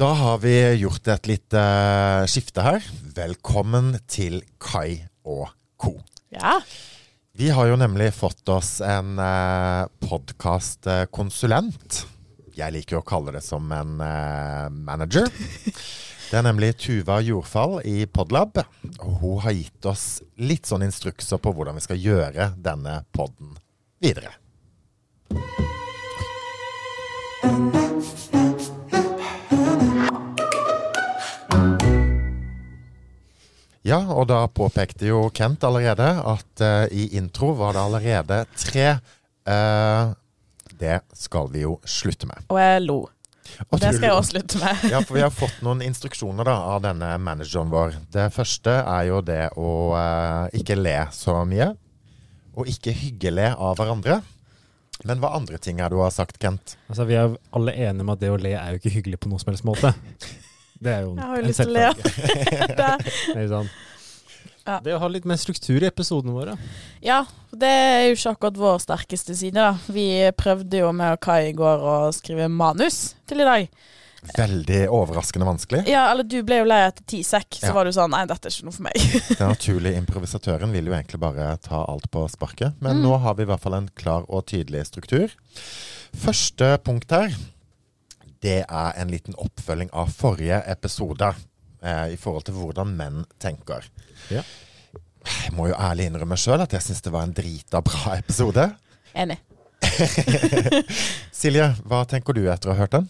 Da har vi gjort et lite eh, skifte her. Velkommen til Kai og co. Ja. Vi har jo nemlig fått oss en uh, podkastkonsulent. Jeg liker jo å kalle det som en eh, manager. Det er nemlig Tuva Jordfall i Podlab. Og hun har gitt oss litt sånn instrukser på hvordan vi skal gjøre denne podden videre. Ja, og da påpekte jo Kent allerede at uh, i intro var det allerede tre Uh, Det skal vi jo slutte med. Og jeg lo. Og Det skal jeg også slutte med. Ja, for vi har fått noen instruksjoner da, av denne manageren vår. Det første er jo det å uh, ikke le så mye. Og ikke hyggele av hverandre. Men hva andre ting er du har sagt, Kent? Altså, vi er alle enige om at det å le er jo ikke hyggelig på noen som helst måte. Det er jo Jeg har jo en lyst til å le. av Det- Ja. Det å ha litt mer struktur i episodene våre. Ja, det er jo ikke akkurat vår sterkeste side, da. Vi prøvde jo med Kai i går å skrive manus til i dag. Veldig overraskende vanskelig. Ja, eller du ble jo lei etter ti sekk, så Ja. var du sånn Nei, dette er ikke noe for meg. Den naturlige improvisatøren vil jo egentlig bare ta alt på sparket. Men Mm. nå har vi i hvert fall en klar og tydelig struktur. Første punkt her, det er en liten oppfølging av forrige episode. Eh, I forhold til hvordan menn tenker. Ja. Jeg må jo ærlig innrømme sjøl at jeg syns det var en drita bra episode. Enig. Silje, hva tenker du etter å ha hørt den?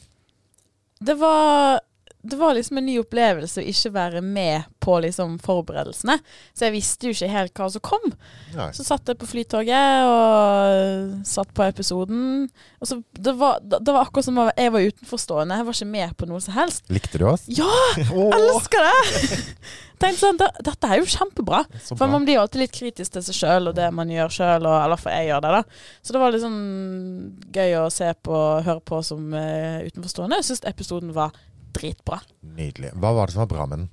Det var det var liksom en ny opplevelse å ikke være med på liksom forberedelsene. Så jeg visste jo ikke helt hva som kom. Nei. Så satt jeg på flytoget og satt på episoden. Og så, det, var, det var akkurat som jeg var utenforstående. Jeg var ikke med på noe som helst. Likte du oss? Ja! Jeg Elsker det! Tenkte sånn, Dette er jo kjempebra. For man blir jo alltid litt kritisk til seg sjøl og det man gjør sjøl, eller for jeg gjør det, da. Så det var litt sånn gøy å se på og høre på som eh, utenforstående. Jeg syns episoden var dritbra. Nydelig. Hva var det som var bra med den?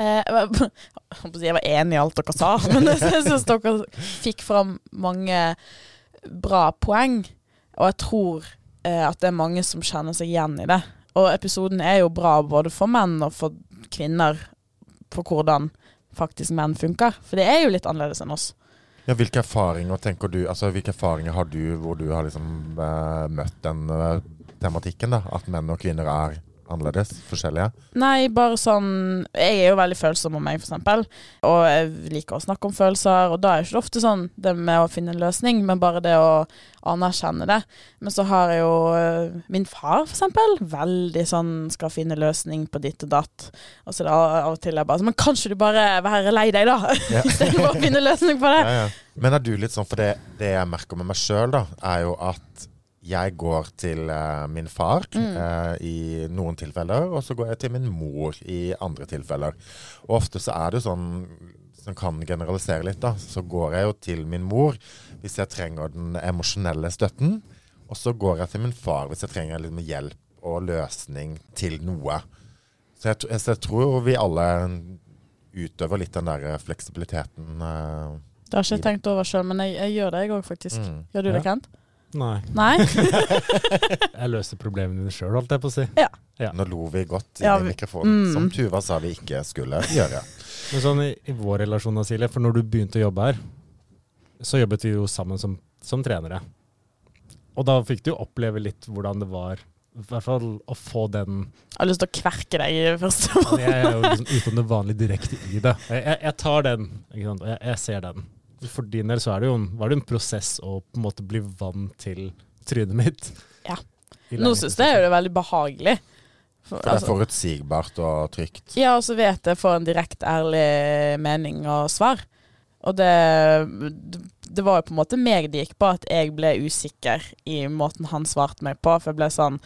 Eh, jeg, var, enig i alt dere sa, men jeg syns dere fikk fram mange bra poeng. Og jeg tror eh, at det er mange som kjenner seg igjen i det. Og episoden er jo bra både for menn og for kvinner på hvordan faktisk menn funker. For det er jo litt annerledes enn oss. Ja, hvilke erfaringer tenker du Altså, hvilke erfaringer har du hvor du har liksom eh, møtt den eh, tematikken, da? At menn og kvinner er annerledes? Forskjellige? Nei, bare sånn Jeg er jo veldig følsom om meg, eksempel. Og jeg liker å snakke om følelser, og da er det ikke ofte sånn det med å finne en løsning, men bare det å anerkjenne det. Men så har jeg jo øh, min far, eksempel. Veldig sånn skal finne løsning på ditt og datt. Og så er det av og til jeg bare sånn Men kan ikke du bare være lei deg, da? Ja. Istedenfor å finne løsning på det. Ja, ja. Men er du litt sånn, for det, det jeg merker med meg sjøl, da, er jo at jeg går til uh, min far Mm. uh, i noen tilfeller, og så går jeg til min mor i andre tilfeller. Og ofte så er det sånn, som kan generalisere litt, da, så går jeg jo til min mor hvis jeg trenger den emosjonelle støtten, og så går jeg til min far hvis jeg trenger litt hjelp og løsning til noe. Så jeg, så jeg tror vi alle utøver litt den der fleksibiliteten. Uh, Det har ikke jeg tenkt over sjøl, men jeg, jeg gjør det, jeg òg, faktisk. Mm. Gjør du det, Ja. Kent? Nei. Nei? Jeg løste problemene dine sjøl, holdt jeg på å si. Ja. Nå lo vi godt inn Ja, i vi- mikrofonen, mm. som Tuva sa vi ikke skulle gjøre. Men sånn i, i vår relasjon, Silje, for når du begynte å jobbe her, så jobbet vi jo sammen som, som trenere. Og da fikk du jo oppleve litt hvordan det var, i hvert fall å få den Jeg har lyst til å kverke deg i første. måned. Jeg er jo liksom utenom det vanlige direkte i det. Jeg, jeg, jeg tar den, ikke sant? og jeg, jeg ser den. For din del så er det jo en, var det en prosess å på en måte bli vant til trynet mitt. Ja. Nå syns jeg jo det er veldig behagelig. For, For det er altså, forutsigbart og trygt. ja, og så vet jeg får en direkte, ærlig mening og svar. Og det, det var jo på en måte meg det gikk på, at jeg ble usikker i måten han svarte meg på. For jeg ble sånn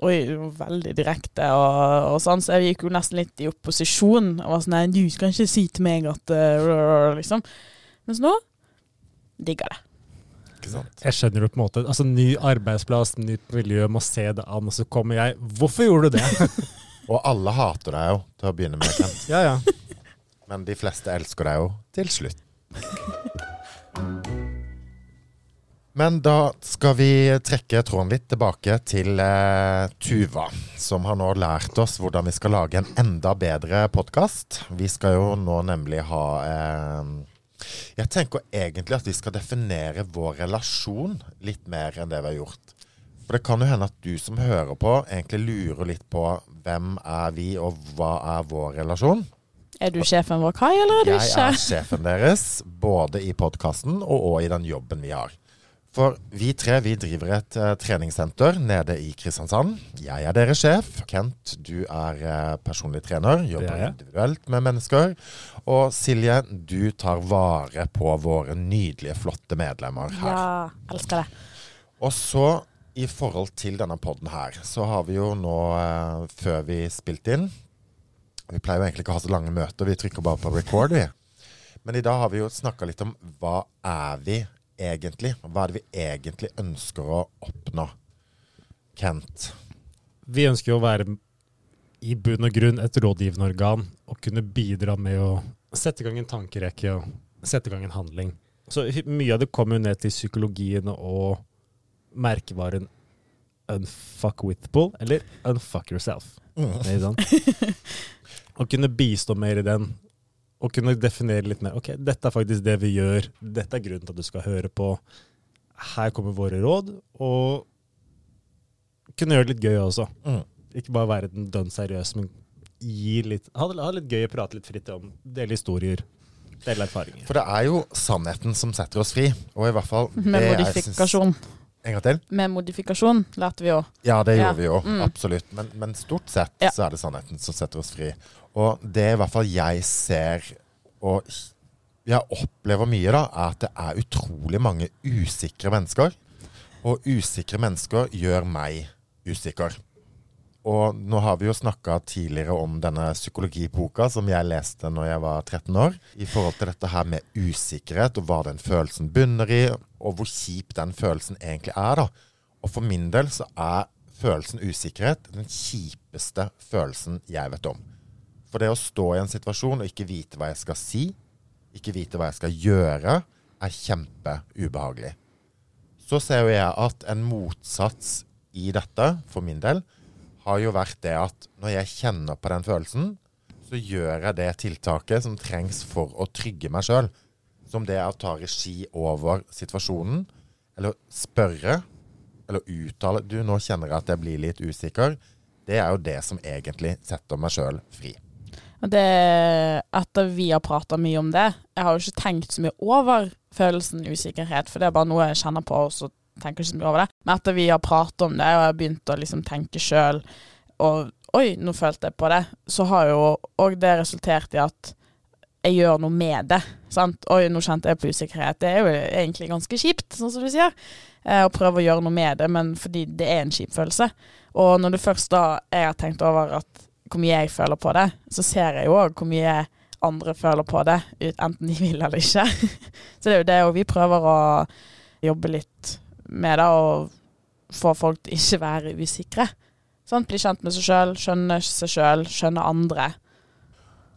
Oi, veldig direkte og, og sånn. Så jeg gikk jo nesten litt i opposisjon. Og var sånn Nei, du skal ikke si til meg at uh, Liksom. Mens nå digger det. Ikke sant? Jeg skjønner det på en måte Altså Ny arbeidsplass, nytt miljø, må se det an, og så kommer jeg Hvorfor gjorde du det? Og alle hater deg jo til å begynne med, Kent. ja, ja. men de fleste elsker deg jo til slutt. Men da skal vi trekke tråden litt tilbake til eh, Tuva, som har nå lært oss hvordan vi skal lage en enda bedre podkast. Vi skal jo nå nemlig ha eh, Jeg tenker egentlig at vi skal definere vår relasjon litt mer enn det vi har gjort. For det kan jo hende at du som hører på, egentlig lurer litt på hvem er vi, og hva er vår relasjon? Er du sjefen vår, Kai, eller er du Jeg er sjefen deres, både i podkasten og, og i den jobben vi har. For vi tre vi driver et uh, treningssenter nede i Kristiansand. Jeg er deres sjef. Kent, du er uh, personlig trener. Jobber er individuelt med mennesker. Og Silje, du tar vare på våre nydelige, flotte medlemmer her. Ja, elsker det. Og så i forhold til denne podden her, så har vi jo nå, uh, før vi spilte inn Vi pleier jo egentlig ikke å ha så lange møter, vi trykker bare på record, vi. Men i dag har vi jo snakka litt om hva er vi egentlig? Hva er det vi egentlig ønsker å oppnå? Kent. Vi ønsker jo å være i bunn og grunn et rådgivende organ og kunne bidra med å sette i gang en tankerekke og sette i gang en handling. Så mye av det kommer jo ned til psykologien og merkevaren unfuck withable, eller unfuck yourself. Mm. Å kunne bistå mer i den, og kunne definere litt mer. Ok, dette er faktisk det vi gjør, dette er grunnen til at du skal høre på. Her kommer våre råd, og kunne gjøre det litt gøy også. Mm. Ikke bare være den dønn seriøs, men gi litt, ha, det, ha litt gøy prate litt fritt om, dele historier, dele erfaringer. For det er jo sannheten som setter oss fri. Og i hvert fall Med det jeg modifikasjon. En gang til? Med modifikasjon lærte vi òg. Ja, det Ja. vi jo. Mm. Absolutt. Men, men stort sett Ja. så er det sannheten som setter oss fri. Og det i hvert fall jeg ser, og jeg opplever mye, da, er at det er utrolig mange usikre mennesker. Og usikre mennesker gjør meg usikker. Og nå har vi jo snakka tidligere om denne psykologiboka som jeg leste når jeg var 13 år, i forhold til dette her med usikkerhet, og hva den følelsen bunner i, og hvor kjip den følelsen egentlig er. da. Og for min del så er følelsen usikkerhet den kjipeste følelsen jeg vet om. For det å stå i en situasjon og ikke vite hva jeg skal si, ikke vite hva jeg skal gjøre, er kjempeubehagelig. Så ser jo jeg at en motsats i dette, for min del, har jo vært det at når jeg kjenner på den følelsen, så gjør jeg det tiltaket som trengs for å trygge meg sjøl. Som det å ta regi over situasjonen, eller spørre, eller uttale Du, nå kjenner jeg at jeg blir litt usikker. Det er jo det som egentlig setter meg sjøl fri. Det, etter vi har prata mye om det Jeg har jo ikke tenkt så mye over følelsen usikkerhet, for det er bare noe jeg kjenner på, og så tenker ikke så mye over det. Men etter vi har pratet om det, og jeg har begynt å liksom tenke sjøl, og oi, nå følte jeg på det, så har jo òg det resultert i at jeg gjør noe med det. Sant? Oi, nå kjente jeg på usikkerhet. Det er jo egentlig ganske kjipt, sånn som du sier. Eh, å prøve å gjøre noe med det, men fordi det er en kjip følelse. Og når det først da jeg har tenkt over at hvor mye jeg føler på det, så ser jeg jo òg hvor mye andre føler på det, enten de vil eller ikke. så det er jo det, og vi prøver å jobbe litt med det, å få folk til ikke være usikre. Sånn, Bli kjent med seg sjøl, skjønne seg sjøl, skjønne andre.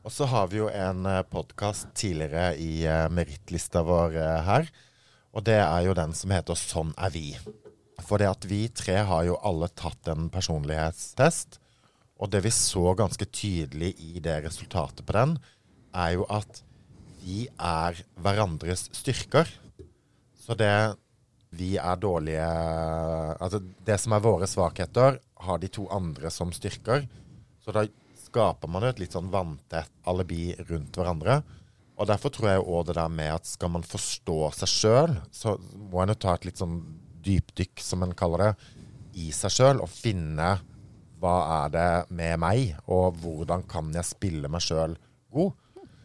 Og så har vi jo en podkast tidligere i eh, merittlista vår eh, her. Og det er jo den som heter Sånn er vi. For det at vi tre har jo alle tatt en personlighetstest. Og det vi så ganske tydelig i det resultatet på den, er jo at vi er hverandres styrker. Så det vi er dårlige Altså det som er våre svakheter, har de to andre som styrker. Så da skaper man jo et litt sånn vanntett alibi rundt hverandre. Og derfor tror jeg òg det der med at skal man forstå seg sjøl, så må en jo ta et litt sånn dypdykk, som en kaller det, i seg sjøl, og finne hva er det med meg, og hvordan kan jeg spille meg sjøl god.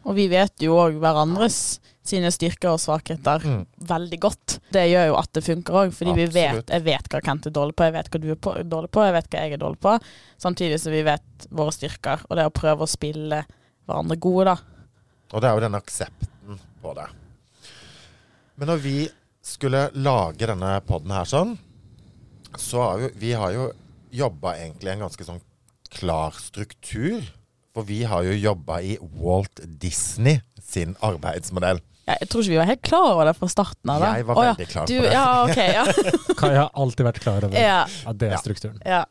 Og vi vet jo òg hverandres sine styrker og svakheter Mm. veldig godt. Det gjør jo at det funker òg, fordi vi vet, jeg vet hva Kent er dårlig på, jeg vet hva du er på, dårlig på, jeg vet hva jeg er dårlig på. Samtidig som vi vet våre styrker, og det å prøve å spille hverandre gode, da. Og det er jo den aksepten på det. Men når vi skulle lage denne podden her sånn, så har jo, vi har jo jobba egentlig en ganske sånn klar struktur. For vi har jo jobba i Walt Disney sin arbeidsmodell. Ja, jeg tror ikke vi var helt klar over det fra starten av. da. Jeg var oh, ja. veldig klar Du, på det. ja, okay, ja. Kai har alltid vært klar over ja, at det Ja. er strukturen. ja.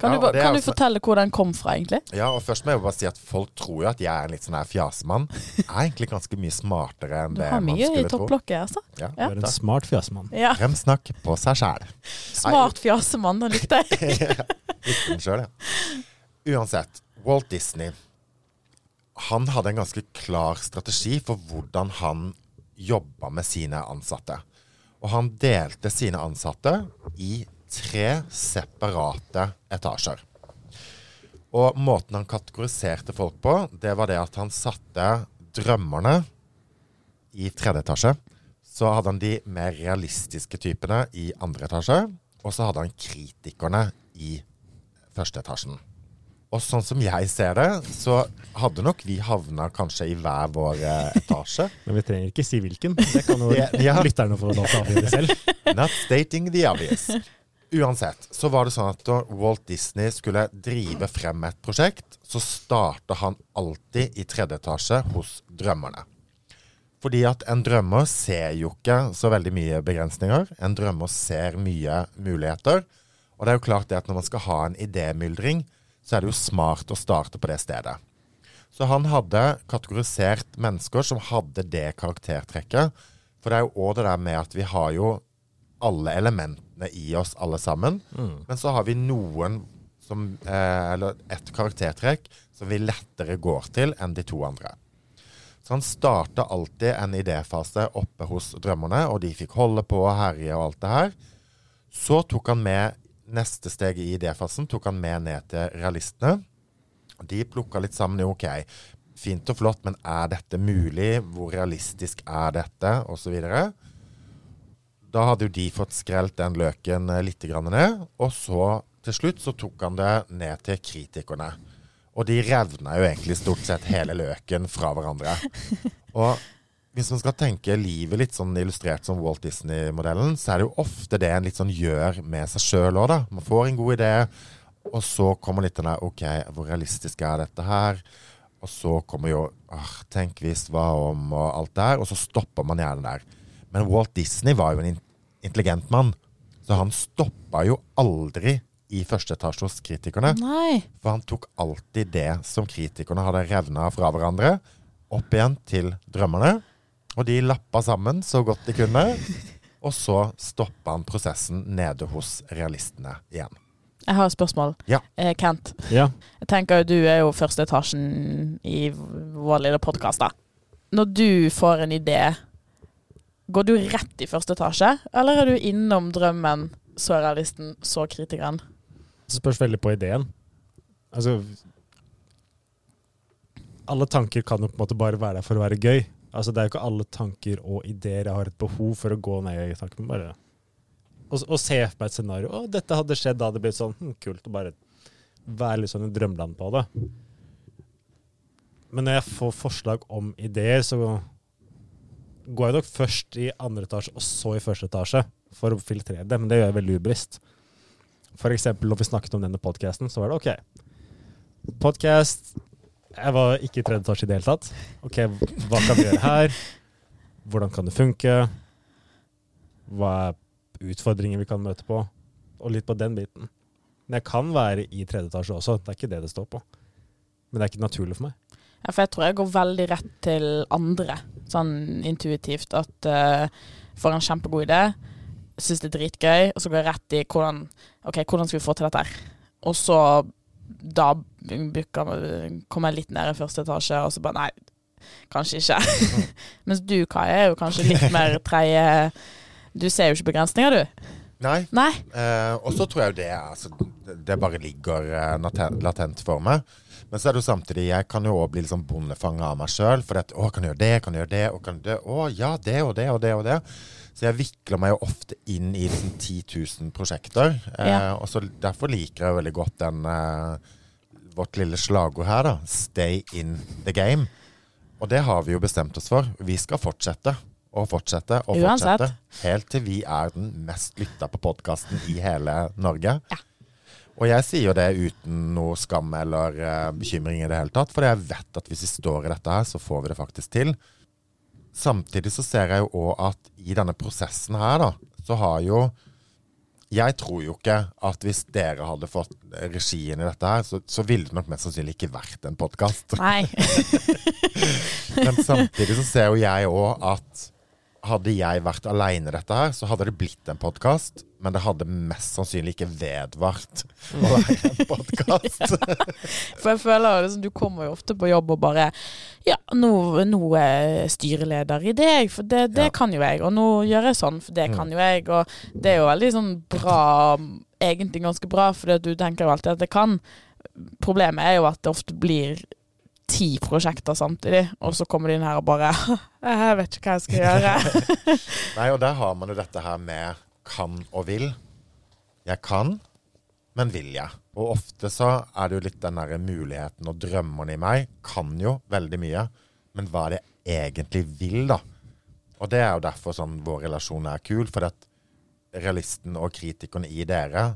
Kan, Ja, du, kan og det kan du fortelle hvor den kom fra, egentlig? Ja, og først må jeg bare si at folk tror jo at jeg er en litt sånn her fjasemann. Jeg er egentlig ganske mye smartere enn det man skulle tro. Du har mye i topplokket, altså. Ja, Du er en takk. smart fjasemann. Ja. Fremsnakk på seg sjæl. Smart fjasemann, den likte jeg. Likte den sjøl, ja. Uansett, Walt Disney Han hadde en ganske klar strategi for hvordan han jobba med sine ansatte. Og han delte sine ansatte i tre separate etasjer. Og måten han kategoriserte folk på, det var det at han satte drømmerne i tredje etasje. Så hadde han de mer realistiske typene i andre etasje. Og så hadde han kritikerne i første etasjen. Og sånn som jeg ser det, så hadde nok vi havna kanskje i hver vår eh, etasje. Men vi trenger ikke si hvilken. Det kan jo Ja, ja. lytterne få lov til å avgjøre selv. Not stating the obvious. Uansett, så var det sånn at da Walt Disney skulle drive frem et prosjekt, så starta han alltid i tredje etasje hos drømmerne. Fordi at en drømmer ser jo ikke så veldig mye begrensninger. En drømmer ser mye muligheter. Og det er jo klart det at når man skal ha en idémyldring, så er det jo smart å starte på det stedet. Så han hadde kategorisert mennesker som hadde det karaktertrekket. For det er jo òg det der med at vi har jo alle elementene i oss alle sammen. Men så har vi noen som eh, Eller et karaktertrekk som vi lettere går til enn de to andre. Så han starta alltid en idéfase oppe hos drømmerne, og de fikk holde på og herje og alt det her. Så tok han med neste steg i idéfasen tok han med ned til realistene. De plukka litt sammen. Jo, OK, fint og flott, men er dette mulig? Hvor realistisk er dette? Og så videre. Da hadde jo de fått skrelt den løken eh, litt grann ned. Og så til slutt så tok han det ned til kritikerne. Og de revna jo egentlig stort sett hele løken fra hverandre. Og hvis man skal tenke livet litt sånn illustrert som Walt Disney-modellen, så er det jo ofte det en litt sånn gjør med seg sjøl òg, da. Man får en god idé, og så kommer litt den der OK, hvor realistisk er dette her? Og så kommer jo ah, Tenk hvis, hva om, og alt det her. Og så stopper man gjerne der. Men Walt Disney var jo en in- intelligent mann, så han stoppa jo aldri i første etasje hos kritikerne. Nei. For han tok alltid det som kritikerne hadde revna fra hverandre, opp igjen til drømmerne. Og de lappa sammen så godt de kunne. Og så stoppa han prosessen nede hos realistene igjen. Jeg har et spørsmål. Ja. Eh, Kent, Ja. jeg tenker du er jo første etasjen i vår lille podkast. Når du får en idé, går du rett i første etasje, eller er du innom drømmen, så realisten, så kritikeren? Det spørs veldig på ideen. Altså Alle tanker kan jo på en måte bare være der for å være gøy. Altså Det er jo ikke alle tanker og ideer jeg har et behov for å gå ned i tanken. Bare og se for meg et scenario. Å, dette hadde skjedd, da hadde det blitt sånn hm, kult. Og bare være litt sånn i drømmeland på det. Men når jeg får forslag om ideer, så går jeg nok først i andre etasje og så i første etasje for å filtrere det. Men det gjør jeg veldig ubevisst. For eksempel når vi snakket om denne podcasten, så var det OK. Podcast Jeg var ikke i tredje etasje i det hele tatt. OK, hva kan vi gjøre her? Hvordan kan det funke? Hva er utfordringer vi kan møte på? Og litt på den biten. Men jeg kan være i tredje etasje også, det er ikke det det står på. Men det er ikke naturlig for meg. Ja, for jeg tror jeg går veldig rett til andre, sånn intuitivt. At uh, får en kjempegod idé, syns det er dritgøy, og så går jeg rett i hvordan, okay, hvordan skal vi få til dette her. Og så da kommer jeg litt ned i første etasje, og så bare nei, kanskje ikke. Mens du, Kai, er jo kanskje litt mer tredje Du ser jo ikke begrensninger, du. Nei. Nei. Eh, og så tror jeg jo det altså, det- bare ligger eh, latent, for meg. Men så er det jo samtidig Jeg kan jo òg bli sånn bondefanga av meg sjøl. For at, å, kan jeg gjøre det, kan jeg gjøre det, og kan det Å ja, det og det og det og det. Så jeg vikler meg jo ofte inn i liksom 10 000 prosjekter. Eh, Ja. Og så Derfor liker jeg veldig godt den eh, vårt lille slagord her, da. Stay in the game. Og det har vi jo bestemt oss for. Vi skal fortsette og fortsette og Uansett. fortsette. Helt til vi er den mest lytta på podkasten i hele Norge. Ja. Og jeg sier jo det uten noe skam eller uh, bekymring i det hele tatt, for jeg vet at hvis vi står i dette her, så får vi det faktisk til. Samtidig så ser jeg jo òg at i denne prosessen her, da, så har jo Jeg tror jo ikke at hvis dere hadde fått regien i dette her, så, så ville det nok mest sannsynlig ikke vært en podkast. Men samtidig så ser jo jeg òg at hadde jeg vært aleine i dette her, så hadde det blitt en podkast. Men det hadde mest sannsynlig ikke vedvart å være en podkast. For jeg føler liksom, du kommer jo ofte på jobb og bare Ja, nå, nå er styreleder i deg, for det, det Ja. kan jo jeg. Og nå gjør jeg sånn, for det Mm. kan jo jeg. Og det er jo veldig sånn bra, egentlig ganske bra, for du tenker jo alltid at det kan. Problemet er jo at det ofte blir ti prosjekter samtidig, og så kommer de inn her og bare Jeg vet ikke hva jeg skal gjøre. Nei, og der har man jo dette her med kan og vil. Jeg kan, men vil jeg? Og ofte så er det jo litt den der muligheten og drømmene i meg. Kan jo veldig mye, men hva er det jeg egentlig vil, da? Og det er jo derfor sånn vår relasjon er kul, fordi at realisten og kritikeren i dere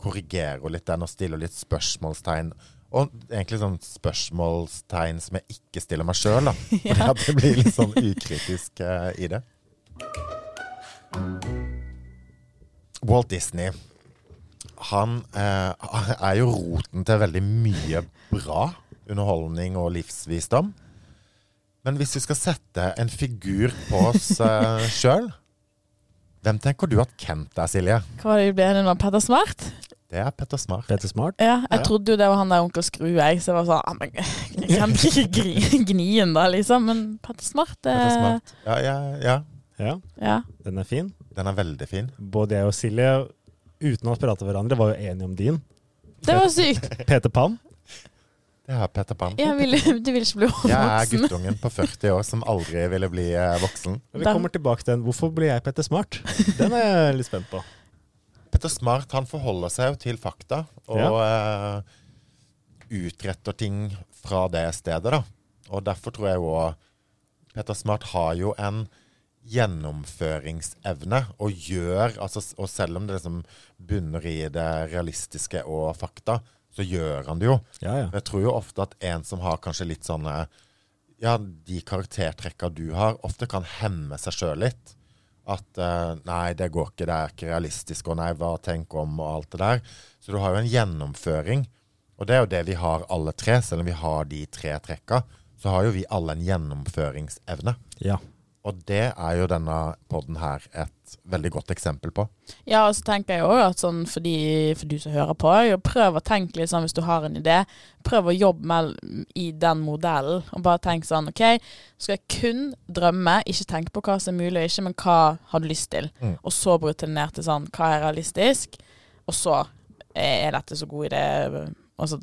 korrigerer litt den og stiller litt spørsmålstegn. Og egentlig sånn spørsmålstegn som jeg ikke stiller meg sjøl, da. For ja. det blir litt sånn ukritisk uh, i det. Walt Disney han eh, er jo roten til veldig mye bra underholdning og livsvisdom. Men hvis vi skal sette en figur på oss eh, sjøl, hvem tenker du at Kent er, Silje? Hva var det vi ble enige om? Petter Smart? Det er Petter Smart. Petter Smart. Ja, jeg Ja. trodde jo det var han der onkel Skru, jeg. Så jeg var sånn ah, men, Jeg kan ikke gnien, da, liksom. Men Petter Smart, det Petter Smart. Ja, ja, ja. Ja, Ja. den er fin. Den er veldig fin. Både jeg og Silje, uten å prate hverandre, var jo enige om din. Det var sykt. Peter Pan. Det er Peter Pan. Jeg vil, du vil ikke bli Jeg er guttungen på 40 år som aldri ville bli eh, voksen. Vi kommer tilbake til den. Hvorfor blir jeg Petter Smart? Den er jeg litt spent på. Petter Smart han forholder seg jo til fakta og eh, utretter ting fra det stedet. da. Og Derfor tror jeg òg Petter Smart har jo en gjennomføringsevne og gjør altså, Og selv om det liksom bunner i det realistiske og fakta, så gjør han det jo. Ja, ja. Jeg tror jo ofte at en som har kanskje litt sånne Ja, de karaktertrekka du har, ofte kan hemme seg sjøl litt. At uh, nei, det går ikke, det er ikke realistisk, og nei, hva tenk om, og alt det der. Så du har jo en gjennomføring. Og det er jo det vi har alle tre, selv om vi har de tre trekka. Så har jo vi alle en gjennomføringsevne. ja. Og det er jo denne podden her et veldig godt eksempel på. Ja, og så tenker jeg òg at sånn for, de, for du som hører på, prøv å tenke litt sånn hvis du har en idé. Prøv å jobbe med, i den modellen, og bare tenk sånn OK, skal jeg kun drømme, ikke tenke på hva som er mulig og ikke, men hva har du lyst til? Mm. Og så bryte det ned til sånn hva er realistisk, og så er dette så god idé, og så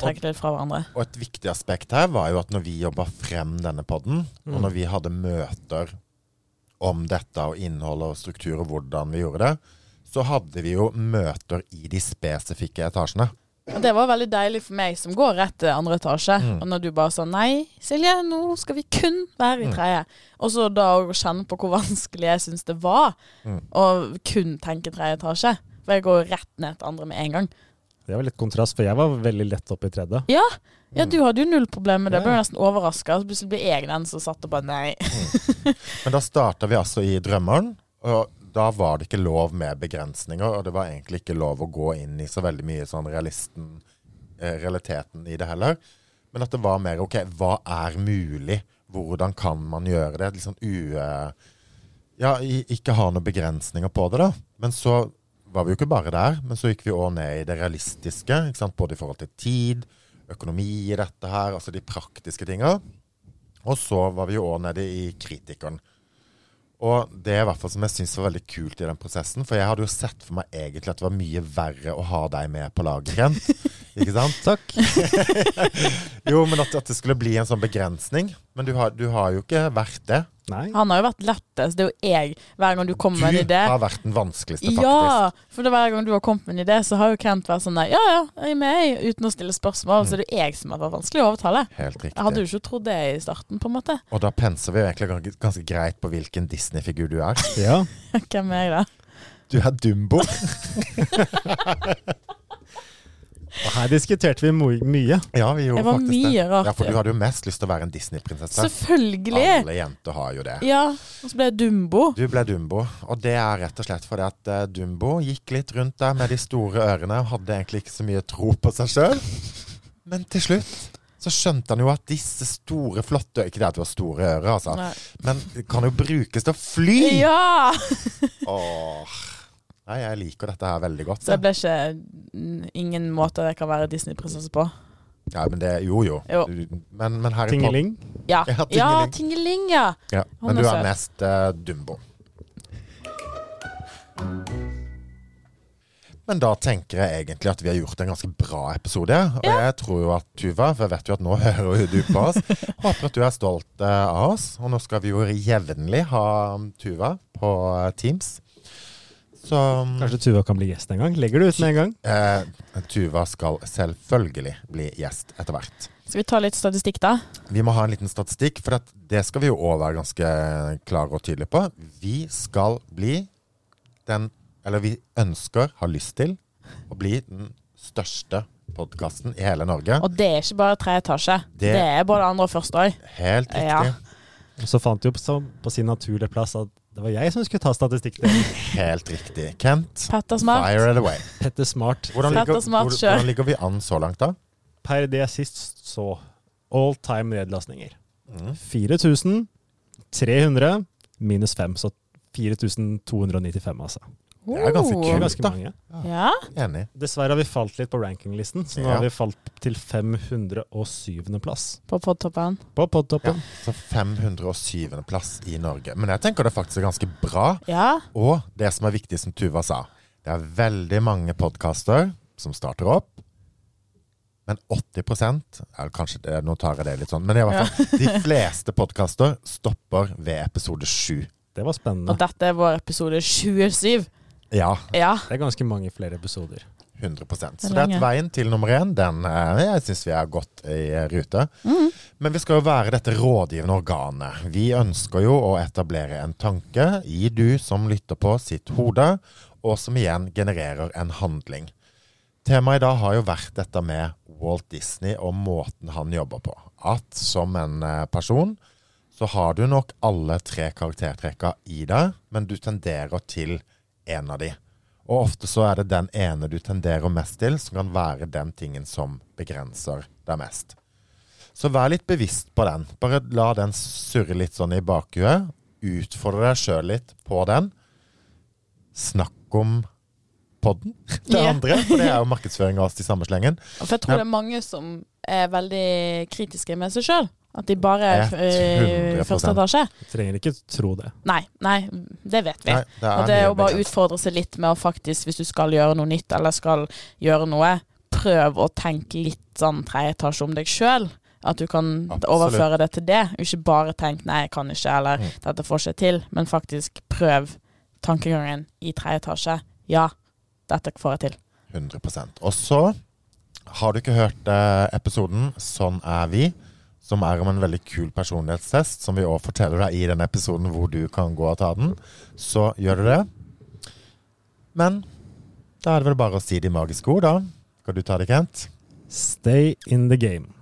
trekke litt fra hverandre. Og et viktig aspekt her var jo at når vi jobba frem denne podden, og Mm. når vi hadde møter om dette og innhold og struktur og hvordan vi gjorde det, så hadde vi jo møter i de spesifikke etasjene. Og det var veldig deilig for meg som går rett til andre etasje. Mm. Og når du bare sa nei, Silje, nå skal vi kun være i Mm. Og så da å kjenne på hvor vanskelig jeg syns det var Mm. å kun tenke tredje etasje. For jeg går rett ned til andre med en gang. Det var litt kontrast, for jeg var veldig lett oppe i tredje. Ja, ja Mm. du hadde jo null problem med det. Jeg ble jo nesten overraska. Plutselig ble jeg den som satt og bare nei. Men da starta vi altså i Drømmeren, og da var det ikke lov med begrensninger, og det var egentlig ikke lov å gå inn i så veldig mye sånn realisten, eh, realiteten i det heller. Men at det var mer OK, hva er mulig? Hvordan kan man gjøre det? Litt sånn u... eh, Ja, ikke ha noen begrensninger på det, da. Men så var vi jo ikke bare der, men så gikk vi òg ned i det realistiske. Både i forhold til tid, økonomi i dette her, altså de praktiske tinga. Og så var vi jo òg nede i kritikeren. Og det er i hvert fall som jeg syns var veldig kult i den prosessen. For jeg hadde jo sett for meg egentlig at det var mye verre å ha deg med på laget, Kent. Ikke sant? Takk. Jo, men at, at det skulle bli en sånn begrensning. Men du har, du har jo ikke vært det. Nei. Han har jo vært lettest. Det er jo jeg. Hver gang du kommer med en idé. Du har vært den vanskeligste, faktisk. Ja, for det hver gang du har kommet med en idé, så har jo Kent vært sånn der Ja, ja, jeg er med, uten å stille spørsmål. Så det er jo jeg som har vært vanskelig å overtale. Helt riktig. Jeg hadde jo ikke trodd det i starten, på en måte. Og da penser vi jo egentlig ganske, ganske greit på hvilken Disney-figur du er. Ja. Hvem er jeg, da? Du er Dumbo. Og her diskuterte vi mye. Ja, vi gjorde faktisk det. mye rart. Ja, for du hadde jo mest lyst til å være en Disney-prinsesse. Selvfølgelig! Alle jenter har jo det. Ja, og så ble jeg Dumbo. Du ble Dumbo, og det er rett og slett fordi at eh, Dumbo gikk litt rundt der med de store ørene og hadde egentlig ikke så mye tro på seg sjøl. Men til slutt så skjønte han jo at disse store, flotte Ikke det at du har store ører, altså, Nei. men kan jo brukes til å fly! Ja! Åh. Nei, jeg liker dette her veldig godt. Så det ble ikke mm, Ingen måte jeg kan være Disney-prinsesse på. Ja, men det Jo, jo. Jo. Men, men Harry Tingeling. Ja, Ja, ja Tingeling. Tingeling, ja. ja, Men du er søt. mest uh, Dumbo. Men da tenker jeg egentlig at vi har gjort en ganske bra episode. Og jeg tror jo at Tuva, for jeg vet jo at nå hører jo du på oss, håper at du er stolt eh, av oss. Og nå skal vi jo jevnlig ha Tuva på eh, Teams. Så Kanskje Tuva kan bli gjest en gang? Legger du ut med en gang? eh, Tuva skal selvfølgelig bli gjest etter hvert. Skal vi ta litt statistikk, da? Vi må ha en liten statistikk, for at det skal vi jo òg være ganske klare og tydelige på. Vi skal bli den Eller vi ønsker, har lyst til, å bli den største podkasten i hele Norge. Og det er ikke bare tre etasje. Det- Det, er både andre og første òg. Helt riktig. Ja. Så fant du jo på, på sin naturlige plass at det var jeg som skulle ta statistikk. Helt riktig. Kent, Petter Smart. fire it away. Petter Smart. Hvordan Petter Smart hvor, hvordan ligger vi an så langt, da? Per det jeg sist så, all time nedlastninger. Mm. 4300 minus 5, så 4295, altså. Det er ganske er kult. ganske da. mange. Ja. Enig. Dessverre har vi falt litt på rankinglisten, så nå Ja. har vi falt til 507. plass På podtoppen. på podtoppen. Så 507. plass i Norge. Men jeg tenker det faktisk er ganske bra. Ja. Og det som er viktig, som Tuva sa, det er veldig mange podkaster som starter opp. Men 80% eller kanskje det, Nå tar jeg det litt sånn. Men i hvert fall, de fleste podkaster stopper ved episode 7. Det var spennende. Og dette er vår episode 27. Ja, Ja. Det er ganske mange flere episoder. 100% Så Det er det er at veien til nummer én, den eh, jeg syns vi er godt i rute. Men vi skal jo være dette rådgivende organet. Vi ønsker jo å etablere en tanke i du som lytter på sitt hode, og som igjen genererer en handling. Temaet i dag har jo vært dette med Walt Disney og måten han jobber på. At som en eh, person så har du nok alle tre karaktertrekka i deg, men du tenderer til en av de. Og ofte så er det den ene du tenderer mest til, som kan være den tingen som begrenser deg mest. Så vær litt bevisst på den. Bare la den surre litt sånn i bakhuet. Utfordre deg sjøl litt på den. Snakk om podden, til yeah. andre. For det er jo markedsføring av oss i samme slengen. For jeg tror det er mange som er veldig kritiske med seg sjøl. At de bare er i første etasje. Trenger ikke tro det. Nei, nei, det vet vi. Nei, det Og det er å bare utfordre seg litt med å faktisk, hvis du skal gjøre noe nytt eller skal gjøre noe, prøv å tenke litt sånn tredje etasje om deg sjøl. At du kan Absolutt. overføre det til det. Ikke bare tenk 'nei, jeg kan ikke', eller Mm. 'dette får ikke til', men faktisk prøv tankegangen i tredje etasje. Ja, dette får jeg til. 100% Og så har du ikke hørt eh, episoden 'Sånn er vi', som er om en veldig kul personlighetstest, som vi òg forteller deg i den episoden hvor du kan gå og ta den, så gjør du det. Men da er det vel bare å si de magiske ord, da. Skal du ta det, Kent? Stay in the game.